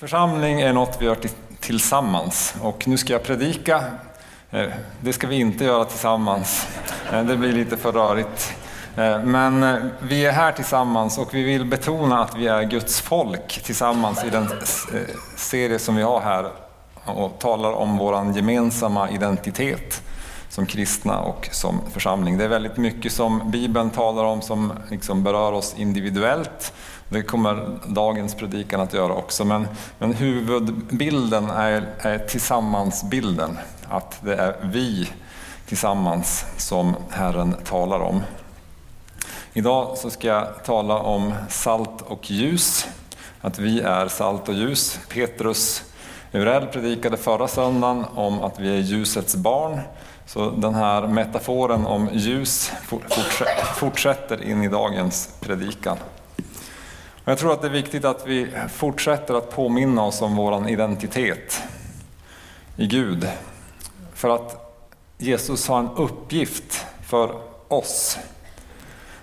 Församling är något vi gör tillsammans och nu ska jag predika. Eh, det ska vi inte göra tillsammans. Eh, det blir lite för rörigt. Eh, men vi är här tillsammans och vi vill betona att vi är Guds folk tillsammans i den serie som vi har här och talar om vår gemensamma identitet som kristna och som församling. Det är väldigt mycket som Bibeln talar om som liksom berör oss individuellt det kommer dagens predikan att göra också, men, men huvudbilden är, är tillsammansbilden. Att det är vi tillsammans som Herren talar om. Idag så ska jag tala om salt och ljus, att vi är salt och ljus. Petrus Urell predikade förra söndagen om att vi är ljusets barn. Så den här metaforen om ljus fortsätter in i dagens predikan. Jag tror att det är viktigt att vi fortsätter att påminna oss om vår identitet i Gud. För att Jesus har en uppgift för oss.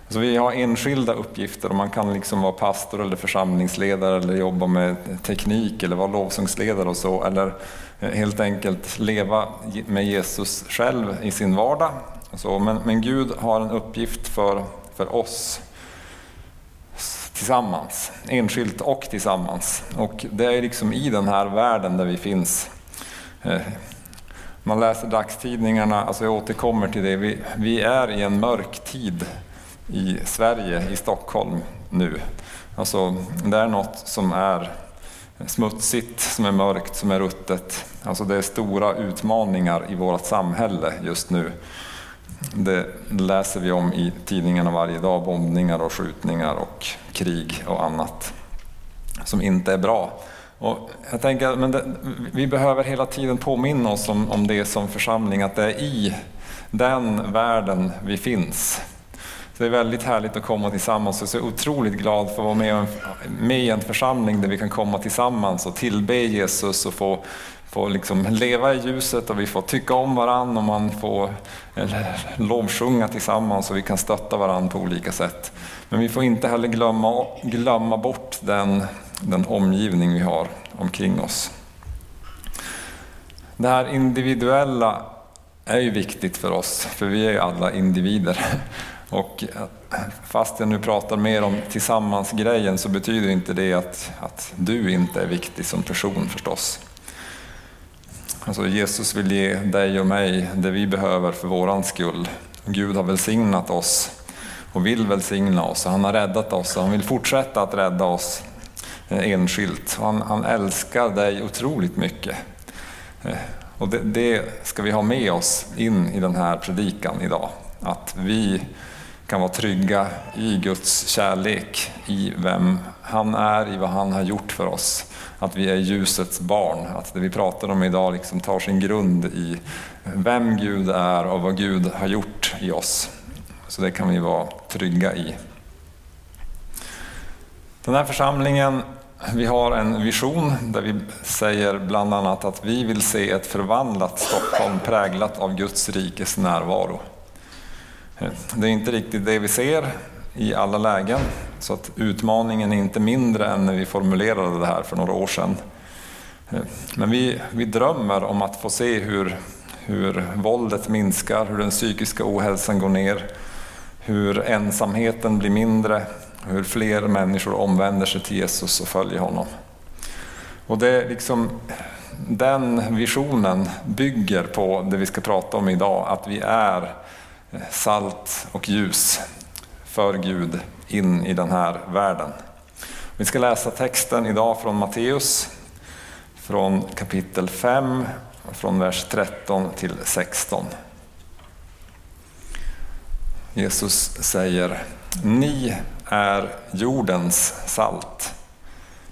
Så vi har enskilda uppgifter och man kan liksom vara pastor eller församlingsledare eller jobba med teknik eller vara lovsångsledare och så. Eller helt enkelt leva med Jesus själv i sin vardag. Så. Men, men Gud har en uppgift för, för oss tillsammans, enskilt och tillsammans. Och det är liksom i den här världen där vi finns. Eh, man läser dagstidningarna, alltså jag återkommer till det, vi, vi är i en mörk tid i Sverige, i Stockholm nu. Alltså, det är något som är smutsigt, som är mörkt, som är ruttet. Alltså det är stora utmaningar i vårt samhälle just nu. Det läser vi om i tidningarna varje dag, bombningar och skjutningar och krig och annat som inte är bra. Och jag tänker, men det, vi behöver hela tiden påminna oss om, om det som församling, att det är i den världen vi finns. Så det är väldigt härligt att komma tillsammans och så är jag otroligt glad för att vara med, med i en församling där vi kan komma tillsammans och tillbe Jesus och få får liksom leva i ljuset och vi får tycka om varandra och man får lovsjunga tillsammans och vi kan stötta varandra på olika sätt. Men vi får inte heller glömma, glömma bort den, den omgivning vi har omkring oss. Det här individuella är ju viktigt för oss, för vi är ju alla individer. Och fast jag nu pratar mer om tillsammansgrejen så betyder inte det att, att du inte är viktig som person förstås. Alltså Jesus vill ge dig och mig det vi behöver för våran skull. Gud har välsignat oss och vill välsigna oss. Han har räddat oss och han vill fortsätta att rädda oss eh, enskilt. Han, han älskar dig otroligt mycket. Eh, och det, det ska vi ha med oss in i den här predikan idag. Att vi kan vara trygga i Guds kärlek, i vem han är, i vad han har gjort för oss att vi är ljusets barn. Att det vi pratar om idag liksom tar sin grund i vem Gud är och vad Gud har gjort i oss. Så det kan vi vara trygga i. Den här församlingen, vi har en vision där vi säger bland annat att vi vill se ett förvandlat Stockholm präglat av Guds rikes närvaro. Det är inte riktigt det vi ser i alla lägen. Så att utmaningen är inte mindre än när vi formulerade det här för några år sedan. Men vi, vi drömmer om att få se hur, hur våldet minskar, hur den psykiska ohälsan går ner, hur ensamheten blir mindre, hur fler människor omvänder sig till Jesus och följer honom. Och det är liksom, den visionen bygger på det vi ska prata om idag, att vi är salt och ljus för Gud in i den här världen. Vi ska läsa texten idag från Matteus, från kapitel 5, från vers 13 till 16. Jesus säger, ni är jordens salt.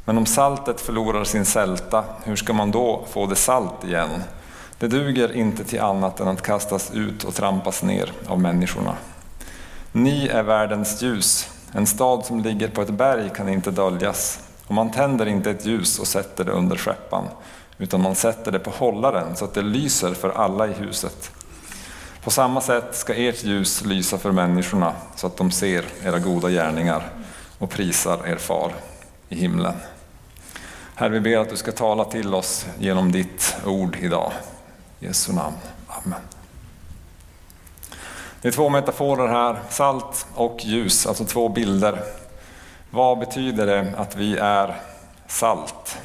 Men om saltet förlorar sin sälta, hur ska man då få det salt igen? Det duger inte till annat än att kastas ut och trampas ner av människorna. Ni är världens ljus. En stad som ligger på ett berg kan inte döljas. Och man tänder inte ett ljus och sätter det under skeppan, utan man sätter det på hållaren så att det lyser för alla i huset. På samma sätt ska ert ljus lysa för människorna så att de ser era goda gärningar och prisar er far i himlen. Herre, vi ber att du ska tala till oss genom ditt ord idag. Jesu namn. Amen. Det är två metaforer här, salt och ljus, alltså två bilder. Vad betyder det att vi är salt?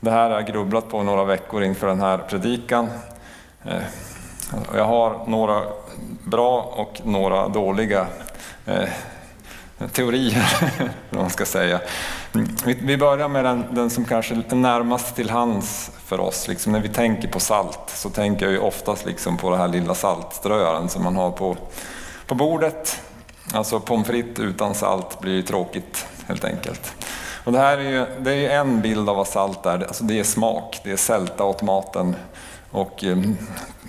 Det här har jag grubblat på några veckor inför den här predikan. Eh, jag har några bra och några dåliga eh, teorier, vad man ska säga. Vi börjar med den, den, som kanske är närmast till hands för oss. Liksom när vi tänker på salt så tänker jag ju oftast liksom på den här lilla saltströaren som man har på, på bordet. Alltså pommes frites utan salt blir ju tråkigt helt enkelt. Och det här är ju, det är en bild av vad salt är. Alltså det är smak, det är sälta åt maten. Och eh,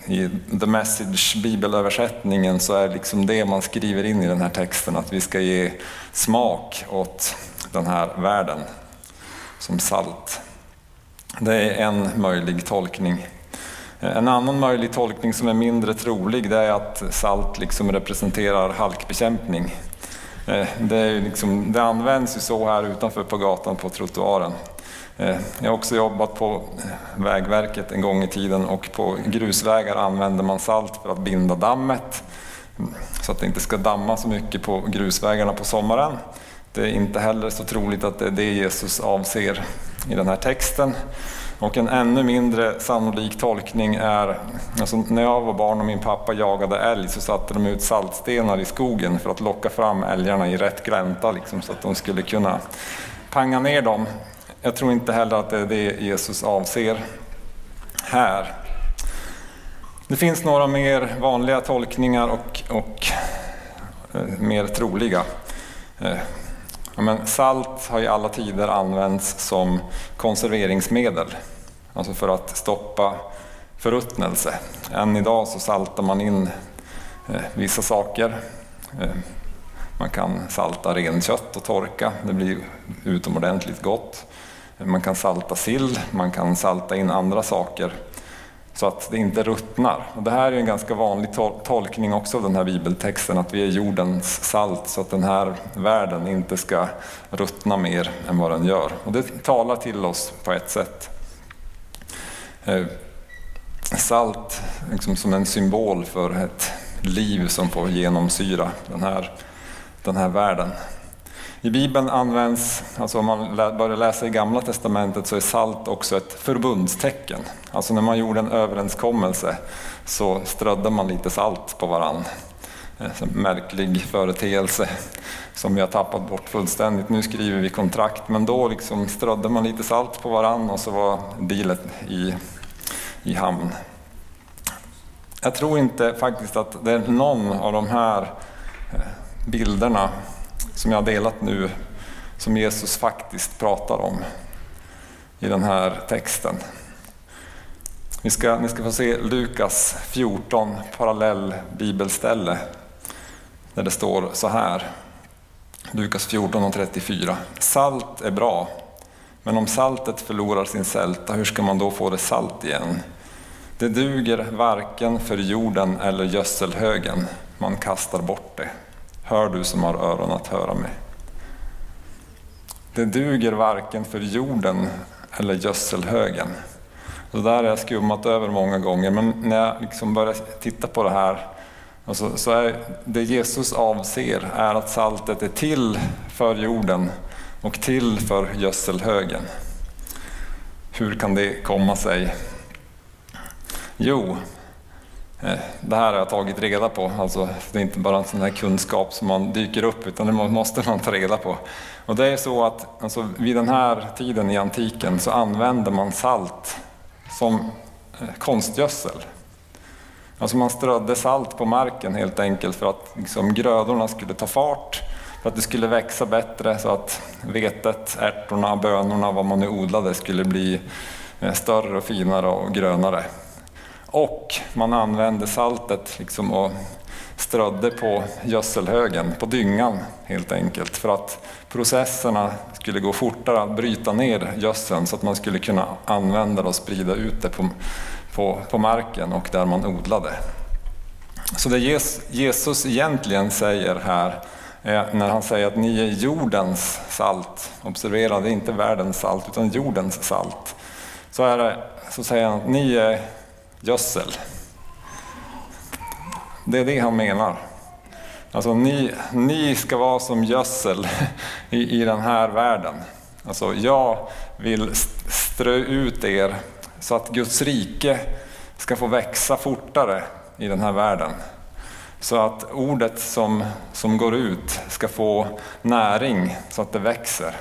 i The Message bibelöversättningen så är liksom det man skriver in i den här texten att vi ska ge smak åt den här världen som salt. Det är en möjlig tolkning. En annan möjlig tolkning som är mindre trolig det är att salt liksom representerar halkbekämpning. Eh, det, liksom, det används ju så här utanför på gatan på trottoaren. Eh, jag har också jobbat på eh, Vägverket en gång i tiden och på grusvägar använder man salt för att binda dammet så att det inte ska damma så mycket på grusvägarna på sommaren. Det är inte heller så troligt att det är det Jesus avser i den här texten. Och en ännu mindre sannolik tolkning är, alltså när jag var barn och min pappa jagade älg så satte de ut saltstenar i skogen för att locka fram älgarna i rätt glänta liksom, så att de skulle kunna panga ner dem. Jag tror inte heller att det är det Jesus avser här. Det finns några mer vanliga tolkningar och, och eh, mer troliga. Eh, men salt har i alla tider använts som konserveringsmedel, alltså för att stoppa förruttnelse. Än idag så saltar man in eh, vissa saker. Eh, man kan salta renkött och torka, det blir utomordentligt gott. Man kan salta sill, man kan salta in andra saker så att det inte ruttnar. Och det här är en ganska vanlig tolkning också av den här bibeltexten, att vi är jordens salt så att den här världen inte ska ruttna mer än vad den gör. Och det talar till oss på ett sätt. Eh, salt liksom som en symbol för ett liv som får genomsyra den här, den här världen. I Bibeln används, alltså om man börjar läsa i Gamla Testamentet, så är salt också ett förbundstecken. Alltså när man gjorde en överenskommelse så strödde man lite salt på varann. En märklig företeelse som vi har tappat bort fullständigt. Nu skriver vi kontrakt, men då liksom strödde man lite salt på varann och så var dealet i, i hamn. Jag tror inte faktiskt att det är någon av de här eh, bilderna som jag har delat nu, som Jesus faktiskt pratar om i den här texten. Ni ska, ni ska få se Lukas 14, parallell bibelställe, där det står så här. Lukas 14 och 34. Salt är bra, men om saltet förlorar sin sälta, hur ska man då få det salt igen? Det duger varken för jorden eller gödselhögen, man kastar bort det. Hör du som har öron att höra med. Det duger varken för jorden eller gödselhögen. Det där har jag skummat över många gånger, men när jag liksom börjar titta på det här så, så är det Jesus avser är att saltet är till för jorden och till för gödselhögen. Hur kan det komma sig? Jo, Eh, det här har jag tagit reda på, alltså, det är inte bara en sån här kunskap som man dyker upp utan det måste man ta reda på. Och det är så att alltså, vid den här tiden i antiken så använde man salt som eh, konstgödsel. Alltså man strödde salt på marken helt enkelt för att liksom, grödorna skulle ta fart, för att det skulle växa bättre så att vetet, ärtorna, bönorna, vad man nu odlade skulle bli eh, större och finare och grönare. Och man använde saltet liksom och strödde på gödselhögen, på dyngan helt enkelt, för att processerna skulle gå fortare att bryta ner gödseln så att man skulle kunna använda det och sprida ut det på, på, på marken och där man odlade. Så det Jesus egentligen säger här när han säger att ni är jordens salt. Observera, det är inte världens salt utan jordens salt. Så, är det, så säger han att ni är gödsel. Det är det han menar. Alltså ni, ni ska vara som gödsel i, i den här världen. Alltså jag vill strö ut er så att Guds rike ska få växa fortare i den här världen. Så att ordet som, som går ut ska få näring så att det växer.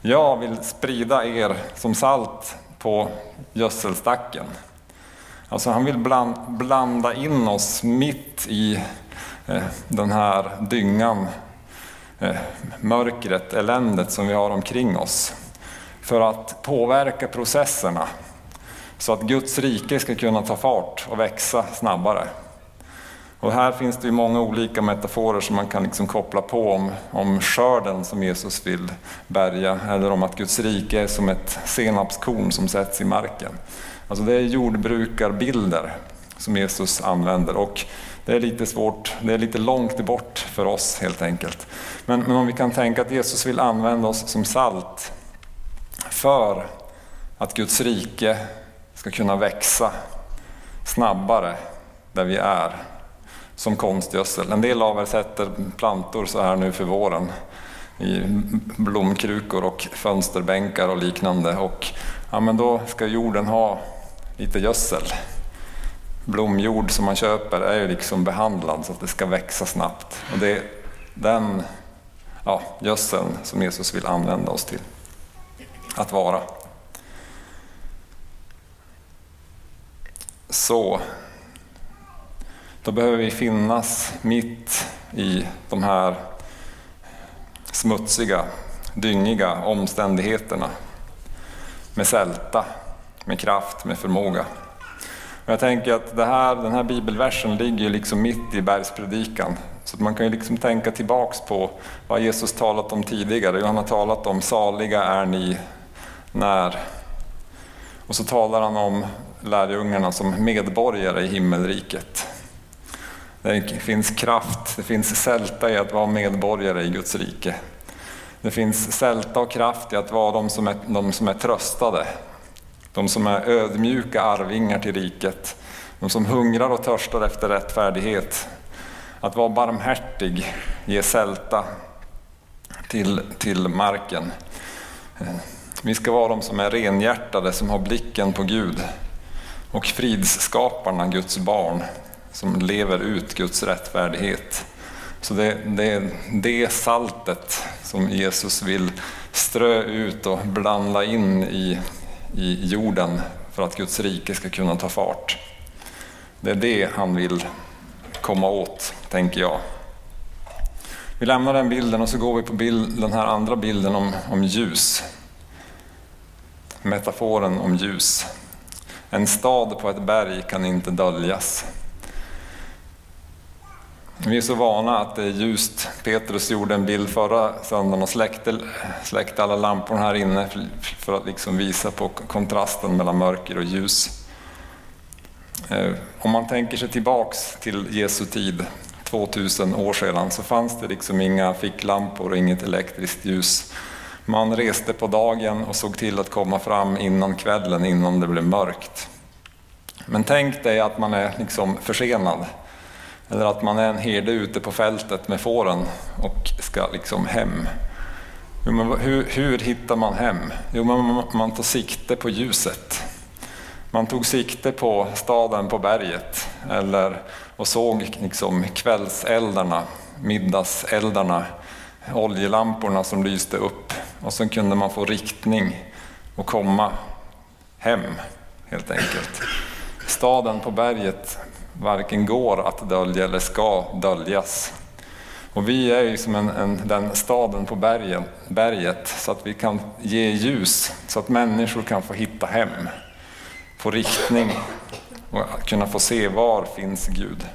Jag vill sprida er som salt på gödselstacken. Alltså han vill bland, blanda in oss mitt i eh, den här dyngan, eh, mörkret, eländet som vi har omkring oss. För att påverka processerna så att Guds rike ska kunna ta fart och växa snabbare. Och här finns det ju många olika metaforer som man kan liksom koppla på om, om skörden som Jesus vill bärga eller om att Guds rike är som ett senapskorn som sätts i marken. Alltså det är jordbrukarbilder som Jesus använder och det är lite svårt, det är lite långt bort för oss helt enkelt. Men, men om vi kan tänka att Jesus vill använda oss som salt för att Guds rike ska kunna växa snabbare där vi är som konstgödsel. En del av er sätter plantor så här nu för våren i blomkrukor och fönsterbänkar och liknande. Och ja, men då ska jorden ha lite gödsel. Blomjord som man köper är ju liksom behandlad så att det ska växa snabbt. Och det är den ja, gödseln som Jesus vill använda oss till att vara. Så då behöver vi finnas mitt i de här smutsiga, dyngiga omständigheterna. Med sälta, med kraft, med förmåga. Och jag tänker att det här, den här bibelversen ligger liksom mitt i bergspredikan. Så man kan ju liksom tänka tillbaks på vad Jesus talat om tidigare. Han har talat om saliga är ni när... Och så talar han om lärjungarna som medborgare i himmelriket. Det finns kraft, det finns sälta i att vara medborgare i Guds rike. Det finns sälta och kraft i att vara de som är, de som är tröstade. De som är ödmjuka arvingar till riket. De som hungrar och törstar efter rättfärdighet. Att vara barmhärtig, ge sälta till, till marken. Vi ska vara de som är renhjärtade, som har blicken på Gud. Och fridsskaparna, Guds barn, som lever ut Guds rättfärdighet. Så det, det är det saltet som Jesus vill strö ut och blanda in i, i jorden för att Guds rike ska kunna ta fart. Det är det han vill komma åt, tänker jag. Vi lämnar den bilden och så går vi på bild, den här andra bilden om, om ljus. Metaforen om ljus. En stad på ett berg kan inte döljas. Vi är så vana att det är ljust. Petrus gjorde en bild förra söndagen och släckte, släckte alla lamporna här inne för att liksom visa på kontrasten mellan mörker och ljus. Eh, om man tänker sig tillbaks till Jesu tid, 2000 år sedan, så fanns det liksom inga ficklampor och inget elektriskt ljus. Man reste på dagen och såg till att komma fram innan kvällen, innan det blev mörkt. Men tänk dig att man är liksom försenad eller att man är en herde ute på fältet med fåren och ska liksom hem. Hur, hur hittar man hem? Jo, man, man tar sikte på ljuset. Man tog sikte på staden på berget eller, och såg liksom kvällseldarna, middagseldarna, oljelamporna som lyste upp. Och så kunde man få riktning och komma hem, helt enkelt. Staden på berget varken går att dölja eller ska döljas. Och vi är ju som en, en, den staden på bergen, berget så att vi kan ge ljus så att människor kan få hitta hem, få riktning och kunna få se var finns Gud.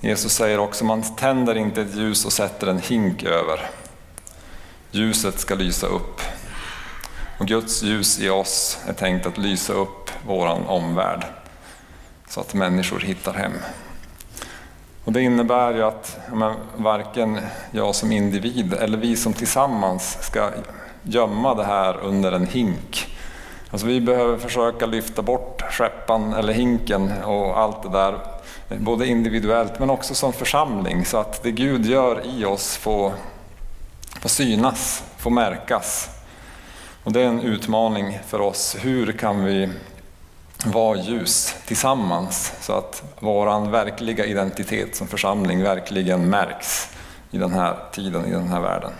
Jesus säger också, man tänder inte ett ljus och sätter en hink över. Ljuset ska lysa upp. Och Guds ljus i oss är tänkt att lysa upp våran omvärld så att människor hittar hem. Och det innebär ju att men, varken jag som individ eller vi som tillsammans ska gömma det här under en hink. Alltså vi behöver försöka lyfta bort skeppan eller hinken och allt det där, både individuellt men också som församling, så att det Gud gör i oss får, får synas, får märkas. Och det är en utmaning för oss. Hur kan vi vara ljus tillsammans så att våran verkliga identitet som församling verkligen märks i den här tiden, i den här världen?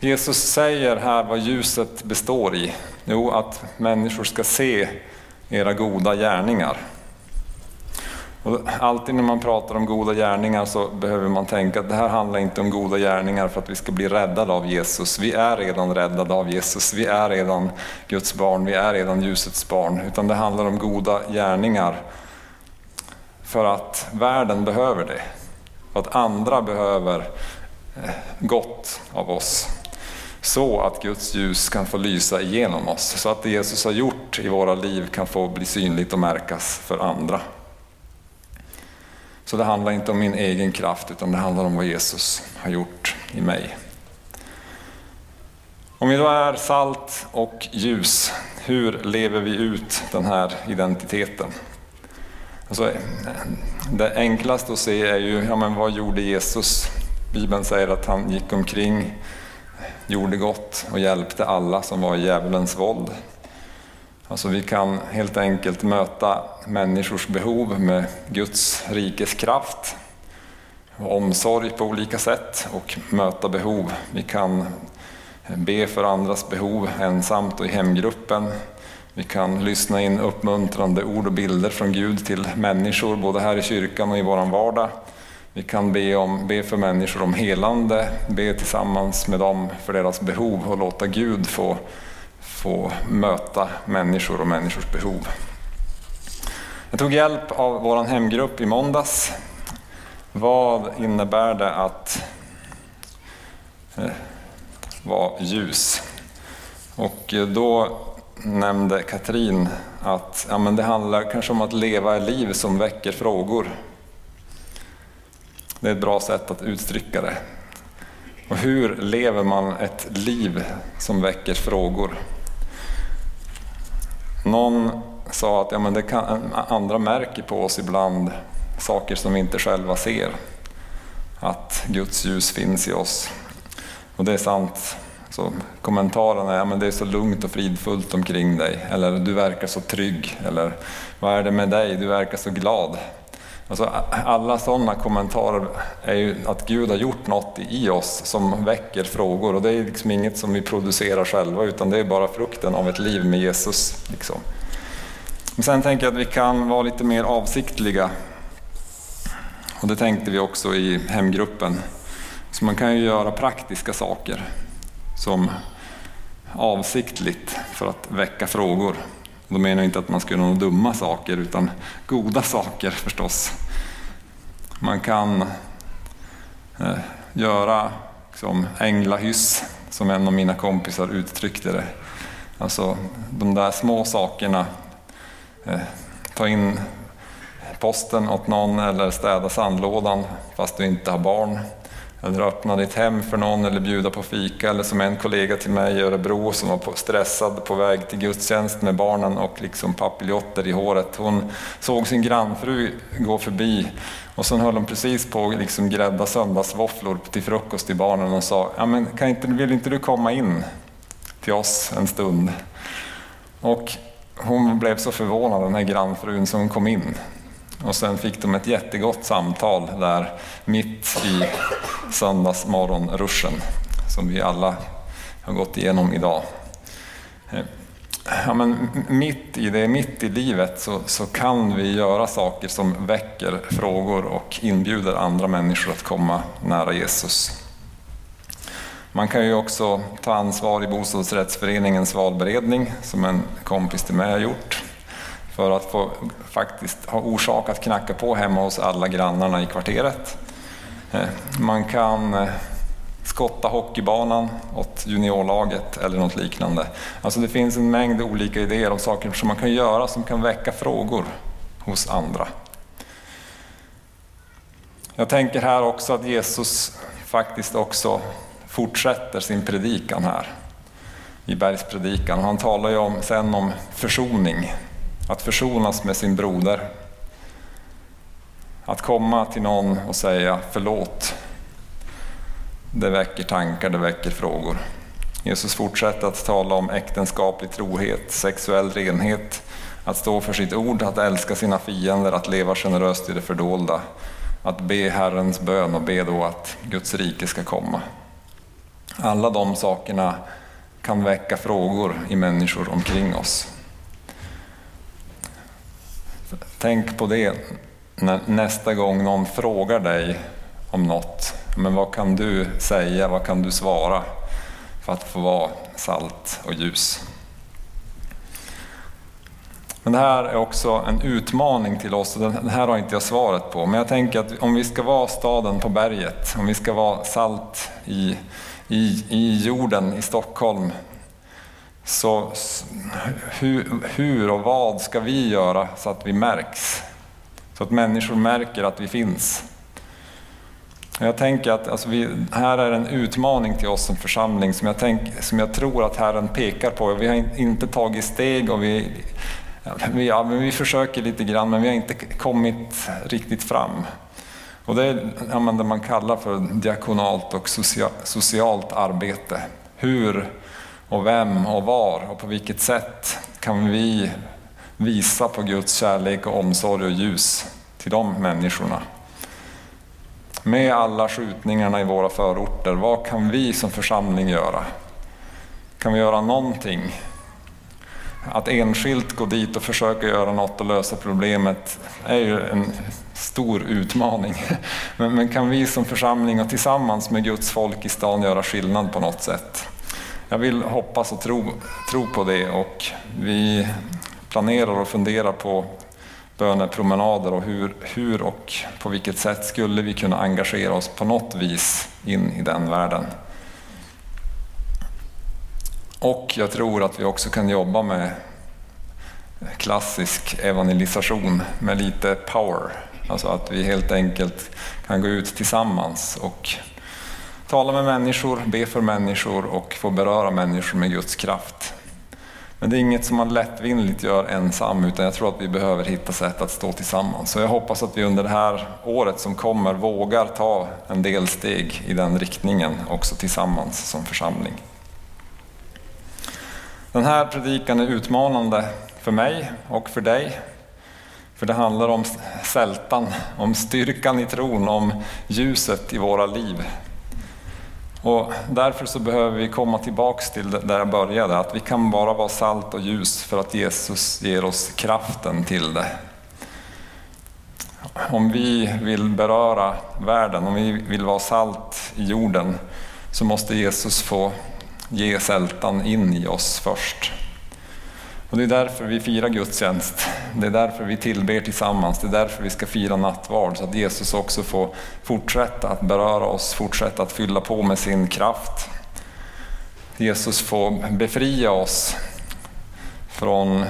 Jesus säger här vad ljuset består i. Jo, att människor ska se era goda gärningar. Och alltid när man pratar om goda gärningar så behöver man tänka att det här handlar inte om goda gärningar för att vi ska bli räddade av Jesus. Vi är redan räddade av Jesus, vi är redan Guds barn, vi är redan ljusets barn. Utan det handlar om goda gärningar för att världen behöver det. För att andra behöver eh, gott av oss. Så att Guds ljus kan få lysa igenom oss. Så att det Jesus har gjort i våra liv kan få bli synligt och märkas för andra. Så det handlar inte om min egen kraft utan det handlar om vad Jesus har gjort i mig. Om vi då är salt och ljus, hur lever vi ut den här identiteten? Alltså, det enklaste att se är ju, ja men vad gjorde Jesus? Bibeln säger att han gick omkring, gjorde gott och hjälpte alla som var i djävulens våld. Alltså vi kan helt enkelt möta människors behov med Guds rikes kraft och omsorg på olika sätt och möta behov. Vi kan be för andras behov ensamt och i hemgruppen. Vi kan lyssna in uppmuntrande ord och bilder från Gud till människor, både här i kyrkan och i vår vardag. Vi kan be, om, be för människor om helande, be tillsammans med dem för deras behov och låta Gud få få möta människor och människors behov. Jag tog hjälp av vår hemgrupp i måndags. Vad innebär det att eh, vara ljus? Och eh, då nämnde Katrin att ja, men det handlar kanske om att leva ett liv som väcker frågor. Det är ett bra sätt att uttrycka det. Och hur lever man ett liv som väcker frågor? Någon sa att ja, men det kan, andra märker på oss ibland saker som vi inte själva ser. Att Guds ljus finns i oss. Och det är sant. Så kommentaren är ja, men det är så lugnt och fridfullt omkring dig. Eller du verkar så trygg. Eller vad är det med dig? Du verkar så glad. Alltså, alla sådana kommentarer är ju att Gud har gjort något i oss som väcker frågor och det är liksom inget som vi producerar själva utan det är bara frukten av ett liv med Jesus. Liksom. Men sen tänker jag att vi kan vara lite mer avsiktliga. Och det tänkte vi också i hemgruppen. Så man kan ju göra praktiska saker som avsiktligt för att väcka frågor. Då menar jag inte att man ska göra några dumma saker utan goda saker förstås. Man kan eh, göra liksom, änglahyss som en av mina kompisar uttryckte det. Alltså de där små sakerna. Eh, ta in posten åt någon eller städa sandlådan fast du inte har barn. Eller öppna ditt hem för någon eller bjuda på fika. Eller som en kollega till mig i Örebro som var stressad på väg till gudstjänst med barnen och liksom papiljotter i håret. Hon såg sin grannfru gå förbi och sen höll hon precis på att liksom grädda söndagsvåfflor till frukost till barnen och sa ja, men kan inte, vill inte du komma in till oss en stund? Och hon blev så förvånad den här grannfrun så hon kom in. Och sen fick de ett jättegott samtal där mitt i söndagsmorgonruschen som vi alla har gått igenom idag. Eh, ja, men mitt i det, mitt i livet så, så kan vi göra saker som väcker frågor och inbjuder andra människor att komma nära Jesus. Man kan ju också ta ansvar i bostadsrättsföreningens valberedning som en kompis till mig har gjort för att få faktiskt ha orsak att knacka på hemma hos alla grannarna i kvarteret. Eh, man kan eh, skotta hockeybanan åt juniorlaget eller något liknande. Alltså det finns en mängd olika idéer om saker som man kan göra som kan väcka frågor hos andra. Jag tänker här också att Jesus faktiskt också fortsätter sin predikan här i bergspredikan. Han talar ju om, sen om försoning, att försonas med sin broder. Att komma till någon och säga förlåt, det väcker tankar, det väcker frågor. Jesus fortsätter att tala om äktenskaplig trohet, sexuell renhet, att stå för sitt ord, att älska sina fiender, att leva generöst i det fördolda, att be Herrens bön och be då att Guds rike ska komma. Alla de sakerna kan väcka frågor i människor omkring oss. Tänk på det nästa gång någon frågar dig om något. Men vad kan du säga, vad kan du svara för att få vara salt och ljus? Men det här är också en utmaning till oss och det här har inte jag svaret på. Men jag tänker att om vi ska vara staden på berget, om vi ska vara salt i, i, i jorden i Stockholm, så hur, hur och vad ska vi göra så att vi märks? Så att människor märker att vi finns. Jag tänker att alltså vi, här är en utmaning till oss som församling som jag, tänk, som jag tror att Herren pekar på. Vi har inte tagit steg och vi, vi, ja, vi försöker lite grann men vi har inte kommit riktigt fram. Och det är ja, det man kallar för diakonalt och social, socialt arbete. Hur och vem och var och på vilket sätt kan vi visa på Guds kärlek och omsorg och ljus till de människorna? Med alla skjutningarna i våra förorter, vad kan vi som församling göra? Kan vi göra någonting? Att enskilt gå dit och försöka göra något och lösa problemet är ju en stor utmaning. Men, men kan vi som församling och tillsammans med Guds folk i stan göra skillnad på något sätt? Jag vill hoppas och tro, tro på det och vi planerar och funderar på bönepromenader och hur, hur och på vilket sätt skulle vi kunna engagera oss på något vis in i den världen. Och jag tror att vi också kan jobba med klassisk evangelisation med lite power. Alltså att vi helt enkelt kan gå ut tillsammans och tala med människor, be för människor och få beröra människor med Guds kraft. Men det är inget som man lättvindigt gör ensam, utan jag tror att vi behöver hitta sätt att stå tillsammans. Så jag hoppas att vi under det här året som kommer vågar ta en del steg i den riktningen också tillsammans som församling. Den här predikan är utmanande för mig och för dig. För det handlar om sältan, om styrkan i tron, om ljuset i våra liv. Och därför så behöver vi komma tillbaks till där jag började, att vi kan bara vara salt och ljus för att Jesus ger oss kraften till det. Om vi vill beröra världen, om vi vill vara salt i jorden, så måste Jesus få ge sältan in i oss först. Och det är därför vi firar gudstjänst. Det är därför vi tillber tillsammans. Det är därför vi ska fira nattvard. Så att Jesus också får fortsätta att beröra oss, fortsätta att fylla på med sin kraft. Jesus får befria oss från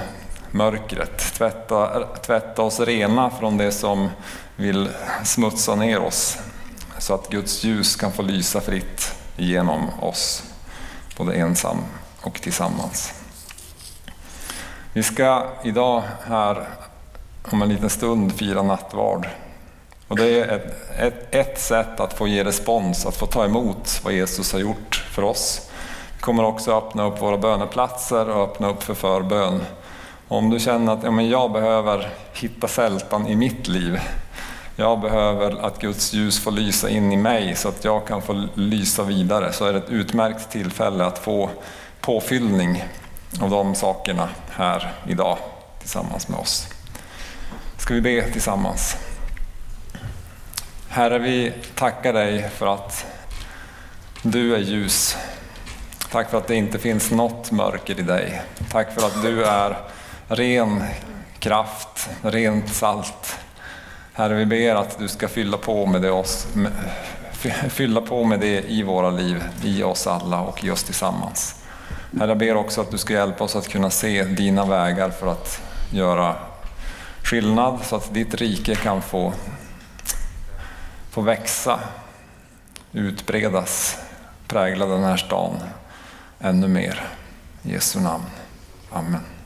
mörkret, tvätta, tvätta oss rena från det som vill smutsa ner oss. Så att Guds ljus kan få lysa fritt genom oss, både ensam och tillsammans. Vi ska idag här om en liten stund fira nattvard. Och det är ett, ett, ett, sätt att få ge respons, att få ta emot vad Jesus har gjort för oss. Vi kommer också öppna upp våra böneplatser och öppna upp för förbön. Om du känner att ja, men jag behöver hitta sältan i mitt liv, jag behöver att Guds ljus får lysa in i mig så att jag kan få lysa vidare, så är det ett utmärkt tillfälle att få påfyllning av de sakerna här idag tillsammans med oss. Ska vi be tillsammans? Herre, vi tackar dig för att du är ljus. Tack för att det inte finns något mörker i dig. Tack för att du är ren kraft, rent salt. Herre, vi ber att du ska fylla på med det, oss, fylla på med det i våra liv, i oss alla och i oss tillsammans. Herre, jag ber också att du ska hjälpa oss att kunna se dina vägar för att göra skillnad så att ditt rike kan få få växa, utbredas, prägla den här stan ännu mer. I Jesu namn. Amen.